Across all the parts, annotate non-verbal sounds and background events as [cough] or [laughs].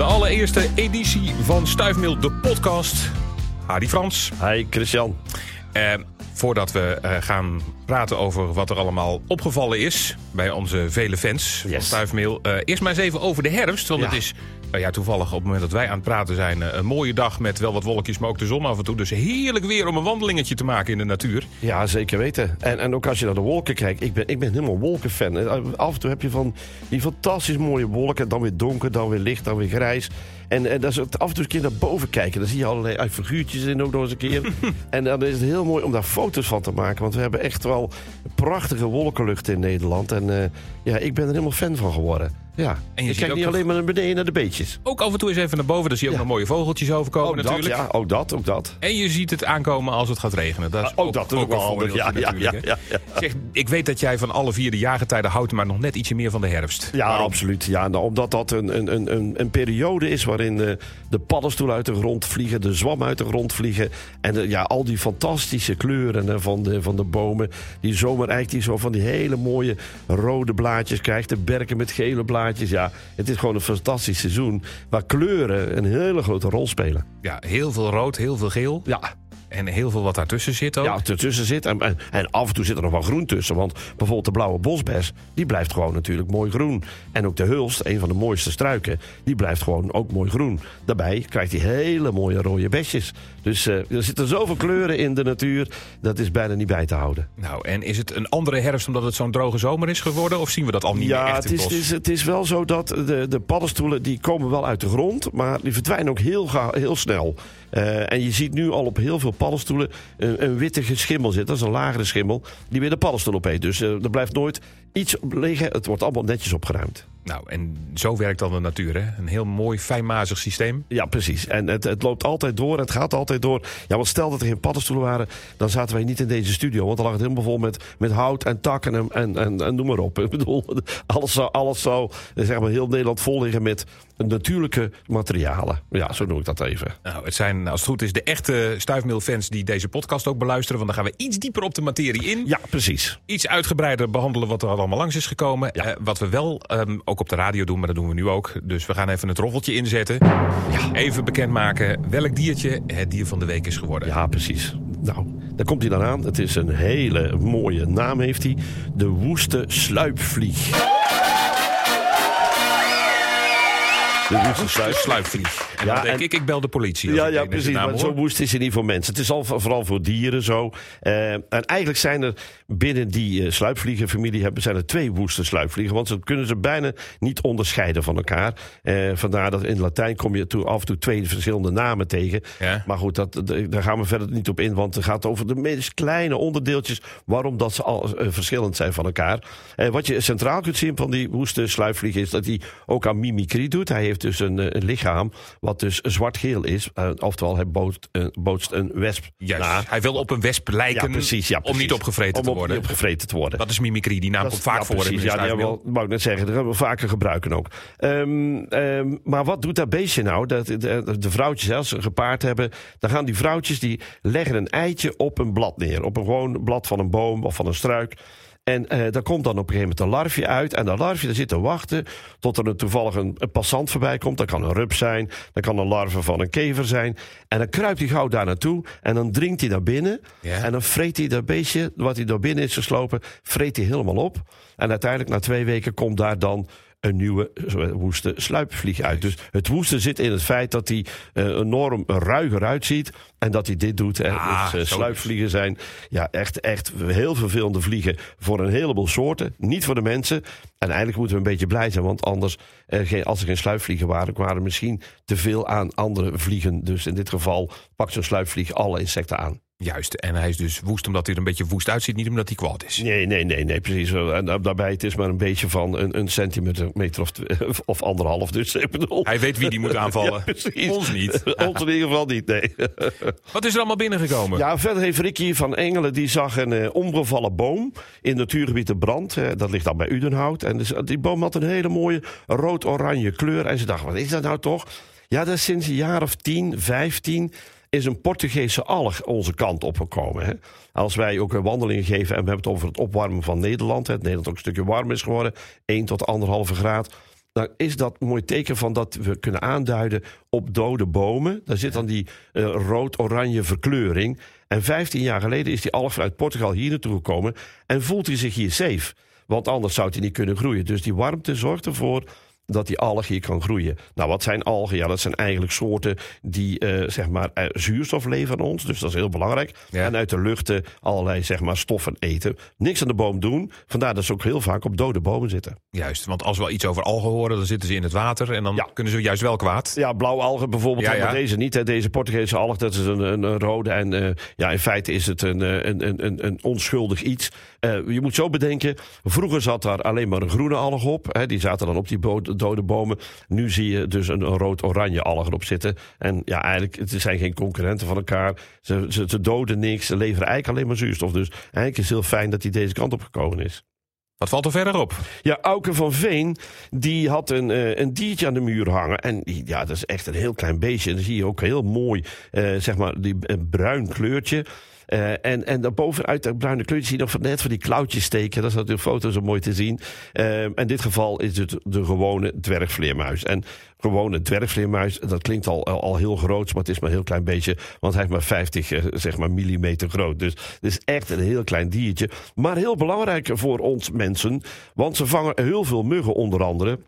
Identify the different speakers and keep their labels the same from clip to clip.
Speaker 1: De allereerste editie van Stuifmeel, de podcast. Hadi Frans.
Speaker 2: Hi Christian.
Speaker 1: Eh, voordat we eh, gaan praten over wat er allemaal opgevallen is bij onze vele fans van. Stuifmeel. eh, eerst maar eens even over de herfst. Want
Speaker 2: Ja.
Speaker 1: het is nou ja, toevallig op het moment dat wij aan het praten zijn... eh, een mooie dag met wel wat wolkjes, maar ook de zon af en toe. Dus heerlijk weer om een wandelingetje te maken in de natuur.
Speaker 2: Ja, zeker weten. En, en ook als je naar de wolken kijkt. Ik ben, ik ben helemaal wolkenfan. En Af en toe heb je van die fantastisch mooie wolken. Dan weer donker, dan weer licht, dan weer grijs. En, en dat is af en toe een keer naar boven kijken. Dan zie je allerlei uit figuurtjes in ook nog eens een keer. [laughs] en dan is het heel mooi om daar foto's van te maken. Want we hebben echt wel prachtige wolkenlucht in Nederland. En eh, ja, ik ben er helemaal fan van geworden. Ja,
Speaker 1: En je
Speaker 2: ik
Speaker 1: ziet
Speaker 2: kijk
Speaker 1: ook
Speaker 2: niet alleen maar naar beneden naar de beetjes.
Speaker 1: Ook af en toe eens even naar boven. Dan zie je ook nog mooie vogeltjes overkomen
Speaker 2: Ook dat,
Speaker 1: natuurlijk.
Speaker 2: ja, ook dat, ook dat.
Speaker 1: En je ziet het aankomen als het gaat regenen. Dat is
Speaker 2: Ah, ook dat is ook
Speaker 1: een
Speaker 2: wel handig. Ja, ja, ja,
Speaker 1: natuurlijk, hè.
Speaker 2: ja, ja.
Speaker 1: Zeg, ik weet dat jij van alle vier de jaargetijden houdt, maar nog net ietsje meer van de herfst.
Speaker 2: Ja,
Speaker 1: Waarom?
Speaker 2: absoluut. Ja, nou, omdat dat een, een, een- een, een periode is waarin eh, de paddenstoelen uit de grond vliegen, de zwam uit de grond vliegen. En ja, al die fantastische kleuren van, de, van de bomen. Die zomereik die zo van die hele mooie rode blaadjes krijgt. De berken met gele blaadjes. Ja, het is gewoon een fantastisch seizoen waar kleuren een hele grote rol spelen.
Speaker 1: Ja, heel veel rood, heel veel geel.
Speaker 2: Ja,
Speaker 1: En heel veel wat daartussen zit ook.
Speaker 2: ja ertussen zit. En, en, en af en toe zit er nog wel groen tussen. Want bijvoorbeeld de blauwe bosbes, die blijft gewoon natuurlijk mooi groen. En ook de hulst, een van de mooiste struiken, die blijft gewoon ook mooi groen. Daarbij krijgt hij hele mooie rode besjes. Dus eh, er zitten zoveel kleuren in de natuur, dat is bijna niet bij te houden.
Speaker 1: Nou, en is het een andere herfst omdat het zo'n droge zomer is geworden? Of zien we dat al niet meer
Speaker 2: Ja,
Speaker 1: echt
Speaker 2: het
Speaker 1: in
Speaker 2: is,
Speaker 1: het
Speaker 2: het,
Speaker 1: bos?
Speaker 2: is, het is wel zo dat de, de paddenstoelen die komen wel uit de grond, maar die verdwijnen ook heel, heel snel. Eh, en je ziet nu al op heel veel paddenstoelen een, een witte schimmel zitten. Dat is een lagere schimmel die weer de paddenstoel opeet. Dus eh, er blijft nooit iets liggen. Het wordt allemaal netjes opgeruimd.
Speaker 1: Nou, en zo werkt dan de natuur, hè? Een heel mooi, fijnmazig systeem.
Speaker 2: Ja, precies. En het, het loopt altijd door. Het gaat altijd door. Ja, want stel dat er geen paddenstoelen waren, dan zaten wij niet in deze studio. Want dan lag het helemaal vol met, met hout en takken en, en, en, en noem maar op. [laughs] Ik bedoel, alles zou, alles zou zeg maar, heel Nederland vol liggen met natuurlijke materialen. Ja, zo noem ik dat even.
Speaker 1: Nou, het zijn, als het goed is, de echte stuifmeelfans die deze podcast ook beluisteren. Want dan gaan we iets dieper op de materie in.
Speaker 2: Ja, precies.
Speaker 1: Iets uitgebreider behandelen wat er allemaal langs is gekomen.
Speaker 2: Ja.
Speaker 1: Eh, wat we wel ehm, ook op de radio doen, maar dat doen we nu ook. Dus we gaan even het roffeltje inzetten. Even bekendmaken welk diertje het dier van de week is geworden.
Speaker 2: Ja, precies. Nou, daar komt hij dan aan. Het is een hele mooie naam heeft hij. De woeste sluipvlieg. De woeste sluip.
Speaker 1: Sluipvlieg. En
Speaker 2: Ja,
Speaker 1: dan denk
Speaker 2: en-
Speaker 1: ik, ik bel de politie.
Speaker 2: Ja, ja precies. Maar zo woest is hij niet voor mensen. Het is al vooral voor dieren zo. Eh, en eigenlijk zijn er binnen die eh, sluipvliegenfamilie hebben, zijn er twee woeste sluipvliegen. Want ze kunnen ze bijna niet onderscheiden van elkaar. Eh, vandaar dat in Latijn kom je toe, af en toe twee verschillende namen tegen.
Speaker 1: Ja.
Speaker 2: Maar goed, dat, daar gaan we verder niet op in. Want het gaat over de meest kleine onderdeeltjes. Waarom dat ze al verschillend zijn van elkaar. Wat je centraal kunt zien van die woeste sluipvlieg is dat hij ook aan mimicry doet. Hij heeft dus een, een lichaam wat dus zwart-geel is. Eh, oftewel, hij bootst, eh, bootst een wesp.
Speaker 1: Juist.
Speaker 2: na.
Speaker 1: Hij wil op een wesp lijken
Speaker 2: Ja, precies, ja,
Speaker 1: om
Speaker 2: precies.
Speaker 1: niet opgevreten
Speaker 2: Om
Speaker 1: te worden.
Speaker 2: niet opgevreten te worden.
Speaker 1: Dat is mimicry, die naam komt vaak
Speaker 2: ja,
Speaker 1: voor.
Speaker 2: Precies, ja, die wou ik net zeggen, dat hebben we vaker gebruiken ook. Ehm, ehm, maar wat doet dat beestje nou? Dat, de, de vrouwtjes, als ze gepaard hebben, dan gaan die vrouwtjes die leggen een eitje op een blad neer. Op een gewoon blad van een boom of van een struik. En eh daar komt dan op een gegeven moment een larfje uit. En dat larfje daar zit te wachten tot er een, toevallig een, een passant voorbij komt. Dat kan een rups zijn, dat kan een larve van een kever zijn. En dan kruipt hij gauw daar naartoe. En dan dringt hij naar binnen.
Speaker 1: Ja.
Speaker 2: En dan vreet hij dat beestje, wat hij door binnen is geslopen, vreet hij helemaal op. En uiteindelijk na twee weken komt daar dan een nieuwe eh, woeste sluipvlieg uit. Dus het woeste zit in het feit dat hij eh, enorm ruiger uitziet. En dat hij dit doet. En
Speaker 1: Ah,
Speaker 2: dus, eh,
Speaker 1: zo
Speaker 2: sluipvliegen zijn ja, echt, echt heel vervelende vliegen voor een heleboel soorten. Niet voor de mensen. En eigenlijk moeten we een beetje blij zijn. Want anders, als er geen sluipvliegen waren, waren er misschien te veel aan andere vliegen. Dus in dit geval pakt zo'n sluipvlieg alle insecten aan.
Speaker 1: Juist. En hij is dus woest omdat hij er een beetje woest uitziet. Niet omdat hij kwaad is.
Speaker 2: Nee, nee, nee, nee, precies. En da- daarbij, het is maar een beetje van een, een centimeter meter of, [laughs] of anderhalf. Dus ik bedoel...
Speaker 1: Hij weet wie die moet [laughs] aanvallen.
Speaker 2: Ja.
Speaker 1: Ons niet. [laughs]
Speaker 2: Ons in ieder geval niet, nee.
Speaker 1: Wat is er allemaal binnengekomen?
Speaker 2: Ja, verder heeft Ricky van Engelen, die zag een eh, omgevallen boom in natuurgebied de Brand. Eh, dat ligt dan bij Udenhout. En dus, die boom had een hele mooie rood-oranje kleur. En ze dacht, wat is dat nou toch? Ja, dat is sinds een jaar of 10, 15 is een Portugese alg onze kant opgekomen. Hè? Als wij ook een wandeling geven en we hebben het over het opwarmen van Nederland. Hè, het Nederland ook een stukje warm is geworden, 1 tot 1,5 graad. dan is dat mooi teken van dat we kunnen aanduiden op dode bomen. Daar zit dan die uh, rood-oranje verkleuring. En 15 jaar geleden is die alg vanuit Portugal hier naartoe gekomen en voelt hij zich hier safe. Want anders zou hij niet kunnen groeien. Dus die warmte zorgt ervoor dat die alg hier kan groeien. Nou, wat zijn algen? Ja, dat zijn eigenlijk soorten die uh, zeg maar uh, zuurstof leveren aan ons. Dus dat is heel belangrijk. Ja. En uit de luchten allerlei zeg maar, stoffen eten. Niks aan de boom doen. Vandaar dat ze ook heel vaak op dode bomen zitten.
Speaker 1: Juist, want als we iets over algen horen, dan zitten ze in het water. En dan ja. kunnen ze juist wel kwaad.
Speaker 2: Ja, blauwalgen bijvoorbeeld. Ja, maar deze niet. Hè. Deze Portugese alg, dat is een, een, rode. En uh, ja, in feite is het een, een, een, een onschuldig iets. je moet zo bedenken, vroeger zat daar alleen maar een groene alg op. Hè. Die zaten dan op die dode bomen. Nu zie je dus een, rood-oranje alg erop zitten. En ja, eigenlijk, het zijn geen concurrenten van elkaar. Ze, ze, ze doden niks, ze leveren eigenlijk alleen maar zuurstof. Dus eigenlijk is het heel fijn dat hij deze kant op gekomen is.
Speaker 1: Wat valt er verder op?
Speaker 2: Ja, Auke van Veen, die had een, uh, een diertje aan de muur hangen. En die, ja, dat is echt een heel klein beestje. En dan zie je ook heel mooi, uh, zeg maar, die, een bruin kleurtje. Uh, en, en daarboven uit dat bruine kleurtje zie je nog net van die klauwtjes steken. Dat is natuurlijk foto zo mooi te zien. Uh, in dit geval is het de gewone dwergvleermuis. En gewone dwergvleermuis, dat klinkt al, al heel groot, maar het is maar een heel klein beetje. Want hij is maar 50 uh, zeg maar, millimeter groot. Dus het is echt een heel klein diertje. Maar heel belangrijk voor ons mensen. Want ze vangen heel veel muggen onder andere.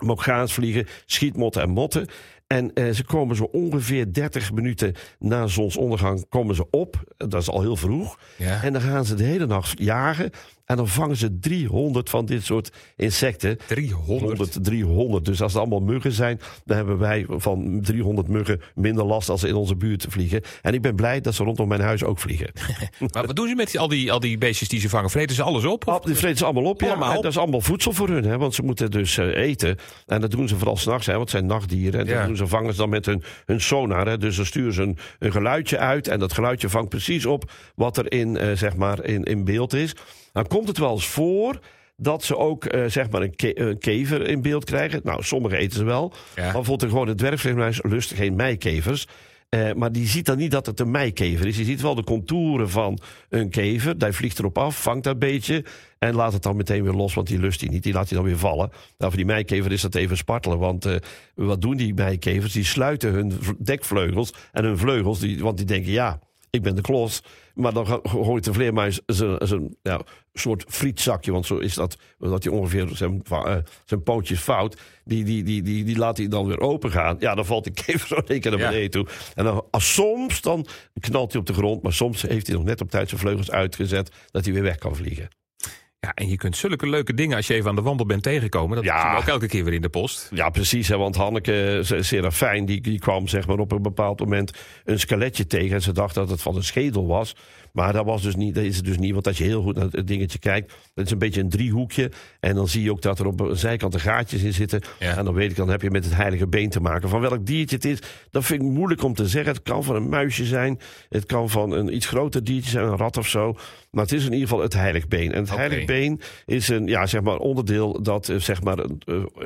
Speaker 2: Mogaansvliegen, schietmotten en motten. En uh, ze komen zo ongeveer 30 minuten na zonsondergang komen ze op. Dat is al heel vroeg. Ja. En dan gaan ze de hele nacht jagen. En dan vangen ze 300 van dit soort insecten.
Speaker 1: 300?
Speaker 2: 300. Dus als het allemaal muggen zijn, dan hebben wij van 300 muggen minder last als ze in onze buurt vliegen. En ik ben blij dat ze rondom mijn huis ook vliegen. [laughs]
Speaker 1: maar wat doen ze met die, al, die, al die beestjes die ze vangen? Vreten ze alles op?
Speaker 2: Of? Die vreten ze allemaal op, ja. Dat is allemaal voedsel voor hun, hè, want ze moeten dus uh, eten. En dat doen ze vooral s'nachts, want het zijn nachtdieren. En ja. dat doen ze, vangen ze dan met hun, hun sonar. Hè. Dus dan sturen ze een, een geluidje uit en dat geluidje vangt precies op wat er in, uh, zeg maar in, in beeld is. Dan komt het wel eens voor dat ze ook uh, zeg maar een, ke een, kever in beeld krijgen. Nou, sommige eten ze wel. Ja. Maar bijvoorbeeld gewoon de dwergvleermuis lust geen meikevers. Uh, maar die ziet dan niet dat het een meikever is. Je ziet wel de contouren van een kever. Die vliegt erop af, vangt dat beetje. En laat het dan meteen weer los, want die lust hij niet. Die laat hij dan weer vallen. Nou, voor die meikever is dat even spartelen. Want uh, wat doen die meikevers? Die sluiten hun dekvleugels en hun vleugels. Die, want die denken, ja, ik ben de klos. Maar dan gooit de vleermuis zijn ja, soort frietzakje, want zo is dat, dat hij ongeveer zijn, uh, zijn pootjes fout. Die, die, die, die, die laat hij dan weer open gaan. Ja, dan valt die [laughs] kever zo één keer naar beneden ja. toe. En dan, als soms dan knalt hij op de grond, maar soms heeft hij nog net op tijd zijn vleugels uitgezet dat hij weer weg kan vliegen.
Speaker 1: Ja, en je kunt zulke leuke dingen als je even aan de wandel bent tegenkomen. Dat ja. ook elke keer weer in de post.
Speaker 2: Ja, precies. Hè, want Hanneke Serafijn, die, die kwam zeg maar, op een bepaald moment een skeletje tegen. En ze dacht dat het van een schedel was. Maar dat, was dus niet, dat is het dus niet. Want als je heel goed naar het dingetje kijkt, dat is een beetje een driehoekje. En dan zie je ook dat er op een zijkant de gaatjes in zitten. Ja. En dan weet ik, dan heb je met het heilige been te maken. Van welk diertje het is, dat vind ik moeilijk om te zeggen. Het kan van een muisje zijn. Het kan van een iets groter diertje zijn, een rat of zo. Maar het is in ieder geval het heiligbeen. En het okay. heiligbeen is een ja, zeg maar onderdeel dat zeg maar een,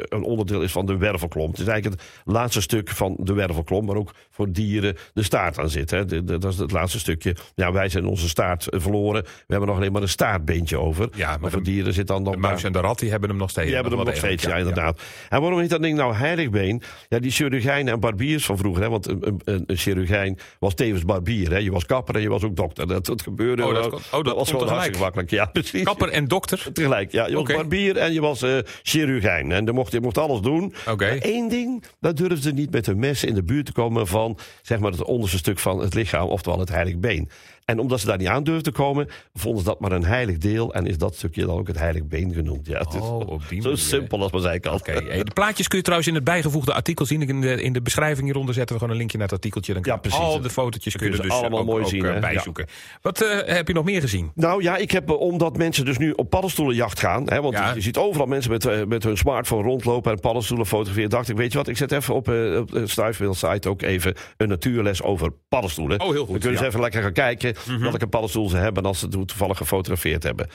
Speaker 2: een onderdeel is van de wervelklomp. Het is eigenlijk het laatste stuk van de wervelklomp, waar ook voor dieren de staart aan zit. Hè. De, de, dat is het laatste stukje. Ja, wij zijn onze staart verloren. We hebben nog alleen maar een staartbeentje over. Ja, maar, maar voor de, dieren zit dan nog.
Speaker 1: De muis en de rat die hebben hem nog steeds.
Speaker 2: Die hebben hem nog steeds, ja, ja, inderdaad. En waarom heet dat ding nou heiligbeen? Ja, die chirurgijnen en barbiers van vroeger. Hè, want een, een, een chirurgijn was tevens barbier. Hè. Je was kapper en je was ook dokter. Dat, dat gebeurde.
Speaker 1: Oh, dat, oh, dat,
Speaker 2: was gewoon hartstikke makkelijk. Ja, precies.
Speaker 1: Kapper en dokter?
Speaker 2: Tegelijk, ja. Je was okay. barbier en je was uh, chirurgijn. En je mocht, je mocht alles doen.
Speaker 1: Okay.
Speaker 2: Één ding, dat durfde ze niet met hun mes in de buurt te komen van zeg maar, het onderste stuk van het lichaam, oftewel het heilig been. En omdat ze daar niet aan durfden te komen, vonden ze dat maar een heilig deel. En is dat stukje dan ook het heilig been genoemd. Ja, het is
Speaker 1: oh, die
Speaker 2: zo simpel als maar zijn kan.
Speaker 1: Okay. Hey, de plaatjes kun je trouwens in het bijgevoegde artikel zien. In de, in de beschrijving hieronder zetten we gewoon een linkje naar het artikeltje. Dan
Speaker 2: ja, precies.
Speaker 1: Al de fotootjes kun je dus
Speaker 2: allemaal
Speaker 1: ook,
Speaker 2: mooi
Speaker 1: ook,
Speaker 2: zien,
Speaker 1: uh, bijzoeken. Ja. Wat uh, heb je nog meer gezien?
Speaker 2: Nou ja, ik heb, omdat mensen dus nu op paddenstoelenjacht gaan. Hè, want ja. je ziet overal mensen met, met hun smartphone rondlopen en paddenstoelen fotograferen. Dacht ik, weet je wat, ik zet even op, uh, op de site ook even een natuurles over paddenstoelen.
Speaker 1: Oh, heel goed.
Speaker 2: Dan kunnen ze
Speaker 1: ja.
Speaker 2: even lekker gaan kijken mm -hmm. welke paddenstoel ze hebben als ze het toevallig gefotografeerd hebben.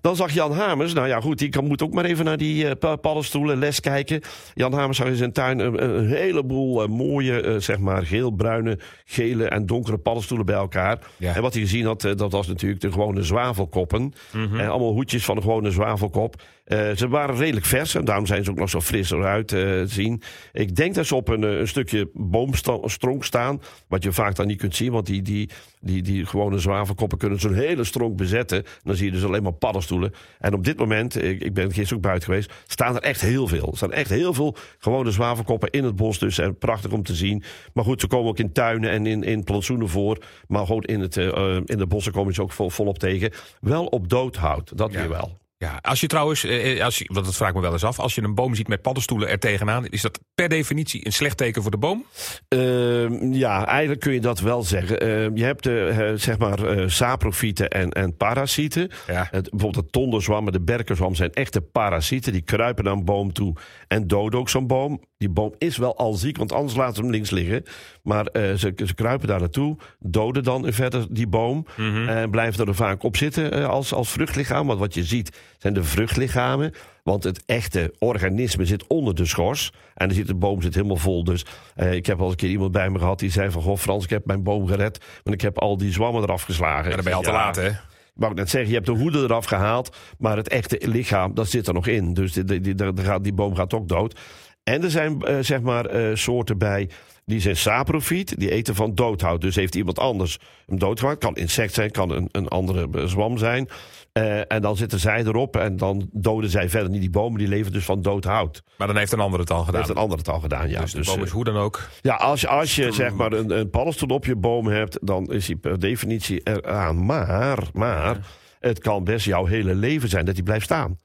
Speaker 2: Dan zag Jan Hamers, nou ja goed, die kan, moet ook maar even naar die uh, paddenstoelen les kijken. Jan Hamers zag in zijn tuin een, een heleboel uh, mooie, uh, zeg maar geel-bruine, gele en donkere paddenstoelen bij elkaar. Ja. En wat hij gezien had, dat was natuurlijk de gewone zwavelkoppen. Mm -hmm. En allemaal hoedjes van de gewone zwavelkop. Eh, ze waren redelijk vers en daarom zijn ze ook nog zo fris eruit te zien. Ik denk dat ze op een, een stukje boomstronk staan. Wat je vaak dan niet kunt zien, want die, die, die, die gewone zwavelkoppen kunnen zo'n hele stronk bezetten. Dan zie je dus alleen maar paddenstoelen. En op dit moment, ik, ik ben gisteren ook buiten geweest, staan er echt heel veel. Er staan echt heel veel gewone zwavelkoppen in het bos. Dus en prachtig om te zien. Maar goed, ze komen ook in tuinen en in, in plantsoenen voor. Maar gewoon in, het, uh, in de bossen komen ze ook vol, volop tegen. Wel op doodhout, dat
Speaker 1: Ja.
Speaker 2: weer wel.
Speaker 1: Ja, als je trouwens, eh, als je, want dat vraag ik me wel eens af, als je een boom ziet met paddenstoelen er tegenaan, is dat per definitie een slecht teken voor de boom?
Speaker 2: Ehm, ja, eigenlijk kun je dat wel zeggen. Ehm, je hebt de, eh, zeg maar eh, saprofieten en, en parasieten.
Speaker 1: Ja.
Speaker 2: Het, bijvoorbeeld de tonderzwam en de berkenzwam zijn echte parasieten. Die kruipen naar een boom toe en doden ook zo'n boom. Die boom is wel al ziek, want anders laten ze hem links liggen. Maar eh, ze, ze kruipen daar naartoe, doden dan verder die boom. En blijven er vaak op zitten eh, als, als vruchtlichaam. Want wat je ziet zijn de vruchtlichamen. Want het echte organisme zit onder de schors. En zit de boom zit helemaal vol. Dus eh, ik heb al een keer iemand bij me gehad die zei van... Goh Frans, ik heb mijn boom gered. Want ik heb al die zwammen eraf geslagen.
Speaker 1: Ja, dan ben je al te
Speaker 2: Ja,
Speaker 1: laat, hè?
Speaker 2: ik wou net zeggen, je hebt de hoede eraf gehaald, maar het echte lichaam, dat zit er nog in. Dus die, die, die, die boom gaat ook dood. En er zijn eh, zeg maar eh, soorten bij, die zijn saprofiet, die eten van doodhout. Dus heeft iemand anders hem doodgemaakt. Kan insect zijn, kan een, een andere zwam zijn. Eh, en dan zitten zij erop en dan doden zij verder niet die bomen. Die leven dus van doodhout.
Speaker 1: Maar dan heeft een ander het al gedaan.
Speaker 2: heeft een ander het al gedaan, ja.
Speaker 1: dus de
Speaker 2: Dus,
Speaker 1: boom
Speaker 2: eh,
Speaker 1: is hoe dan ook.
Speaker 2: ja, als, je- als je zeg maar een, een paddenstoel op je boom hebt, dan is die per definitie eraan. Maar, maar het kan best jouw hele leven zijn dat die blijft staan.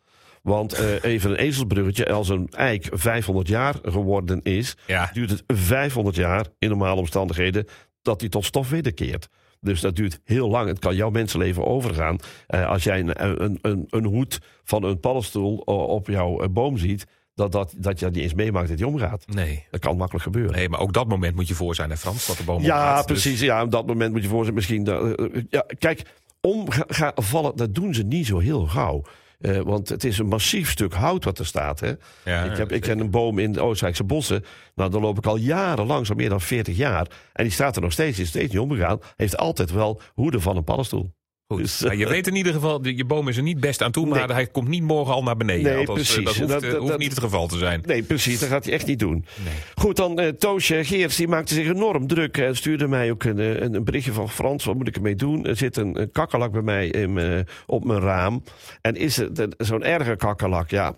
Speaker 2: Want eh, even een ezelsbruggetje, als een eik 500 jaar geworden is,
Speaker 1: Ja.
Speaker 2: duurt het 500 jaar in normale omstandigheden dat die tot stof wederkeert. Dus dat duurt heel lang. Het kan jouw mensenleven overgaan. Eh, als jij een, een, een, een hoed van een paddenstoel o- op jouw eh, boom ziet, dat, dat, dat je dat niet eens meemaakt dat die omgaat.
Speaker 1: Nee.
Speaker 2: Dat kan makkelijk gebeuren.
Speaker 1: Nee, maar ook dat moment moet je voor zijn, hè Frans, dat de boom
Speaker 2: Ja,
Speaker 1: omgaat. Dus-
Speaker 2: precies. Ja, op dat moment moet je voor zijn misschien. dat- eh, ja, kijk, omvallen, dat doen ze niet zo heel gauw. Eh, want het is een massief stuk hout wat er staat. Hè?
Speaker 1: Ja,
Speaker 2: ik, heb, ik ken een boom in de Oostenrijkse bossen. Nou, daar loop ik al jarenlang, zo meer dan 40 jaar. En die staat er nog steeds, is steeds niet omgegaan. Heeft altijd wel hoede van een paddenstoel.
Speaker 1: Goed.
Speaker 2: Dus,
Speaker 1: je weet in ieder geval, je boom is er niet best aan toe, maar
Speaker 2: Nee.
Speaker 1: hij komt niet morgen al naar beneden.
Speaker 2: Nee,
Speaker 1: Althans, eh,
Speaker 2: precies.
Speaker 1: Dat hoeft,
Speaker 2: Dat-
Speaker 1: eh,
Speaker 2: dat-
Speaker 1: hoeft niet het geval te zijn.
Speaker 2: Nee, precies. Dat gaat hij echt niet doen.
Speaker 1: Nee.
Speaker 2: Goed, dan eh, Toosje Geerts, die maakte zich enorm druk. En stuurde mij ook een, eh, een, een berichtje van Frans. Wat moet ik ermee doen? Er zit een, een kakkerlak bij mij in, op mijn raam. En is het eh, zo'n erge kakkerlak? Ja.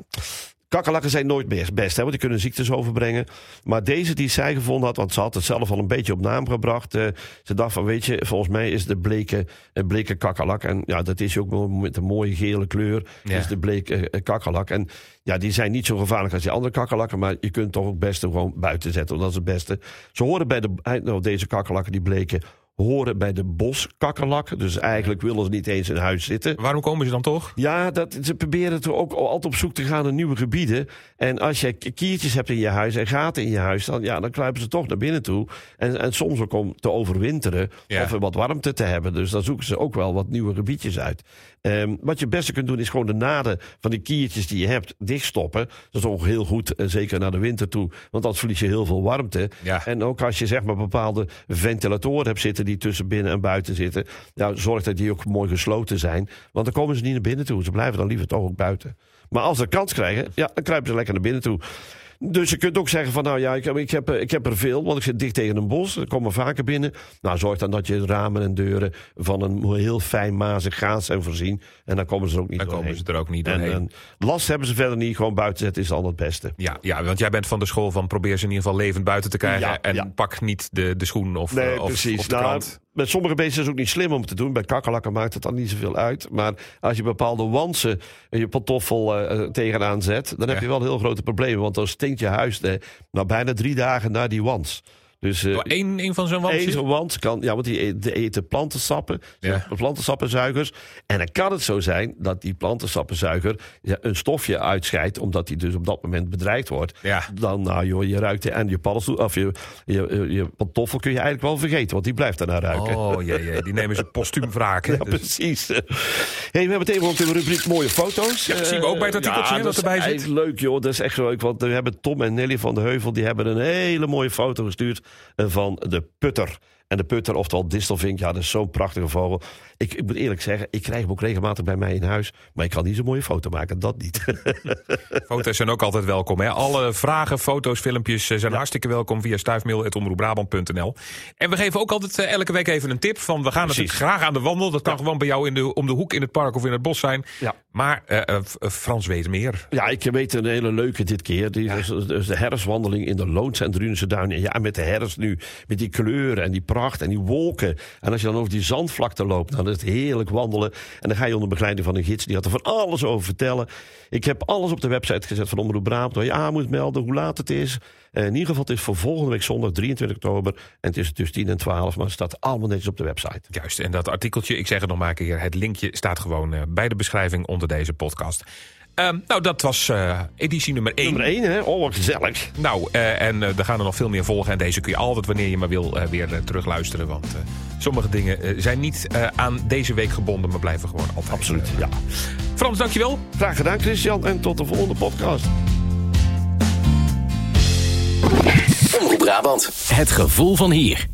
Speaker 2: Kakkerlakken zijn nooit best, best hè, want die kunnen ziektes overbrengen. Maar deze die zij gevonden had, want ze had het zelf al een beetje op naam gebracht. eh, ze dacht van, weet je, volgens mij is de bleke, een bleke kakkerlak. En ja, dat is ook wel met een mooie gele kleur.
Speaker 1: Ja.
Speaker 2: Is de bleke eh, kakkerlak. En ja, die zijn niet zo gevaarlijk als die andere kakkerlakken. Maar je kunt toch ook best gewoon buiten zetten. want Dat is het beste. Ze horen bij de, eh, nou, deze kakkerlakken, die bleken, horen bij de boskakkerlak. Dus eigenlijk willen ze niet eens in huis zitten.
Speaker 1: Waarom komen ze dan toch?
Speaker 2: Ja, dat, ze proberen toch ook altijd op zoek te gaan naar nieuwe gebieden. En als je kiertjes hebt in je huis en gaten in je huis, dan, ja, dan kruipen ze toch naar binnen toe. En, en soms ook om te overwinteren
Speaker 1: Ja.
Speaker 2: of wat warmte te hebben. Dus dan zoeken ze ook wel wat nieuwe gebiedjes uit. Ehm, wat je het beste kunt doen is gewoon de naden van die kiertjes die je hebt dichtstoppen. Dat is ook heel goed, eh, zeker naar de winter toe. Want dan verlies je heel veel warmte.
Speaker 1: Ja.
Speaker 2: En ook als je zeg maar bepaalde ventilatoren hebt zitten die tussen binnen en buiten zitten. Nou, zorg dat die ook mooi gesloten zijn. Want dan komen ze niet naar binnen toe. Ze blijven dan liever toch ook buiten. Maar als ze kans krijgen, ja, dan kruipen ze lekker naar binnen toe. Dus je kunt ook zeggen van nou ja, ik heb, ik, heb, ik heb er veel, want ik zit dicht tegen een bos. Er komen vaker binnen. Nou, zorg dan dat je ramen en deuren van een heel fijn mazig gaas zijn voorzien. En dan komen ze er ook niet
Speaker 1: Dan
Speaker 2: doorheen.
Speaker 1: komen ze er ook niet
Speaker 2: en,
Speaker 1: doorheen.
Speaker 2: en last hebben ze verder niet. Gewoon buiten zetten is al het beste.
Speaker 1: Ja, ja, want jij bent van de school van probeer ze in ieder geval levend buiten te krijgen.
Speaker 2: Ja,
Speaker 1: en
Speaker 2: ja.
Speaker 1: pak niet de, de schoen of,
Speaker 2: Nee,
Speaker 1: eh, of,
Speaker 2: precies.
Speaker 1: of de
Speaker 2: Nou,
Speaker 1: krant.
Speaker 2: Met sommige beesten is het ook niet slim om het te doen. Bij kakkerlakken maakt het dan niet zoveel uit. Maar als je bepaalde wansen in je pantoffel eh, tegenaan zet... dan heb je wel heel grote problemen. Want dan stinkt je huis eh, nou bijna drie dagen na die wans. Dus eh,
Speaker 1: Eén één van zo'n wandje?
Speaker 2: zo'n wans kan... Ja, want die e- eten plantенsappen.
Speaker 1: Ja.
Speaker 2: Plantensappenzuigers. En dan kan het zo zijn dat die plantensappenzuiger... ja, een stofje uitscheidt... omdat die dus op dat moment bedreigd wordt.
Speaker 1: Ja.
Speaker 2: Dan, nou joh, je ruikt en je paddenstoel... of je, je, je pantoffel kun je eigenlijk wel vergeten... want die blijft daarna ruiken.
Speaker 1: Oh jee, jee, die nemen ze postuum hè.
Speaker 2: Ja,
Speaker 1: Dus-
Speaker 2: precies. Hey, we hebben het even in de rubriek mooie foto's.
Speaker 1: Ja, dat zien we ook bij het
Speaker 2: Eh,
Speaker 1: artikeltje, hè,
Speaker 2: dat
Speaker 1: erbij zit.
Speaker 2: leuk, joh. Dat is echt leuk. Want we hebben Tom en Nelly van de Heuvel... die hebben een hele mooie foto gestuurd... van de putter. En de putter, oftewel distelvink, ja, dat is zo'n prachtige vogel. Ik, ik moet eerlijk zeggen, ik krijg hem ook regelmatig bij mij in huis. Maar ik kan niet zo'n mooie foto maken, dat niet. [laughs]
Speaker 1: Foto's zijn ook altijd welkom. Hè? Alle vragen, foto's, filmpjes eh, zijn hartstikke welkom via stuifmail.omroepbrabant.nl. En we geven ook altijd eh, elke week even een tip van we gaan natuurlijk graag aan de wandel. Dat kan gewoon bij jou in de, om de hoek in het park of in het bos zijn.
Speaker 2: Ja.
Speaker 1: Maar eh, Frans weet meer.
Speaker 2: Ja, ik weet een hele leuke dit keer. Die, dus, dus de herfstwandeling in de Loons en Drunense Duinen. Ja, met de herfst nu. Met die kleuren en die en die wolken. En als je dan over die zandvlakte loopt, dan is het heerlijk wandelen. En dan ga je onder begeleiding van een gids. Die gaat er van alles over vertellen. Ik heb alles op de website gezet van Omroep Brabant. Waar je aan moet melden, hoe laat het is. Eh, in ieder geval, het is voor volgende week zondag 23 oktober. En het is tussen 10 en 12. Maar het staat allemaal netjes op de website.
Speaker 1: Juist, en dat artikeltje, ik zeg het nog maar een keer, het linkje staat gewoon eh, bij de beschrijving onder deze podcast. Ehm, nou, dat was eh, editie nummer 1.
Speaker 2: Nummer 1, hè? Oh, wat gezellig.
Speaker 1: Nou, eh, en eh, er gaan er nog veel meer volgen. En deze kun je altijd, wanneer je maar wil, eh, weer terugluisteren. Want eh, sommige dingen eh, zijn niet eh, aan deze week gebonden, maar blijven gewoon altijd.
Speaker 2: Absoluut, ja.
Speaker 1: Frans, dankjewel.
Speaker 2: Graag gedaan, Christian. En tot de volgende podcast.
Speaker 3: Omroep Brabant. Het gevoel van hier.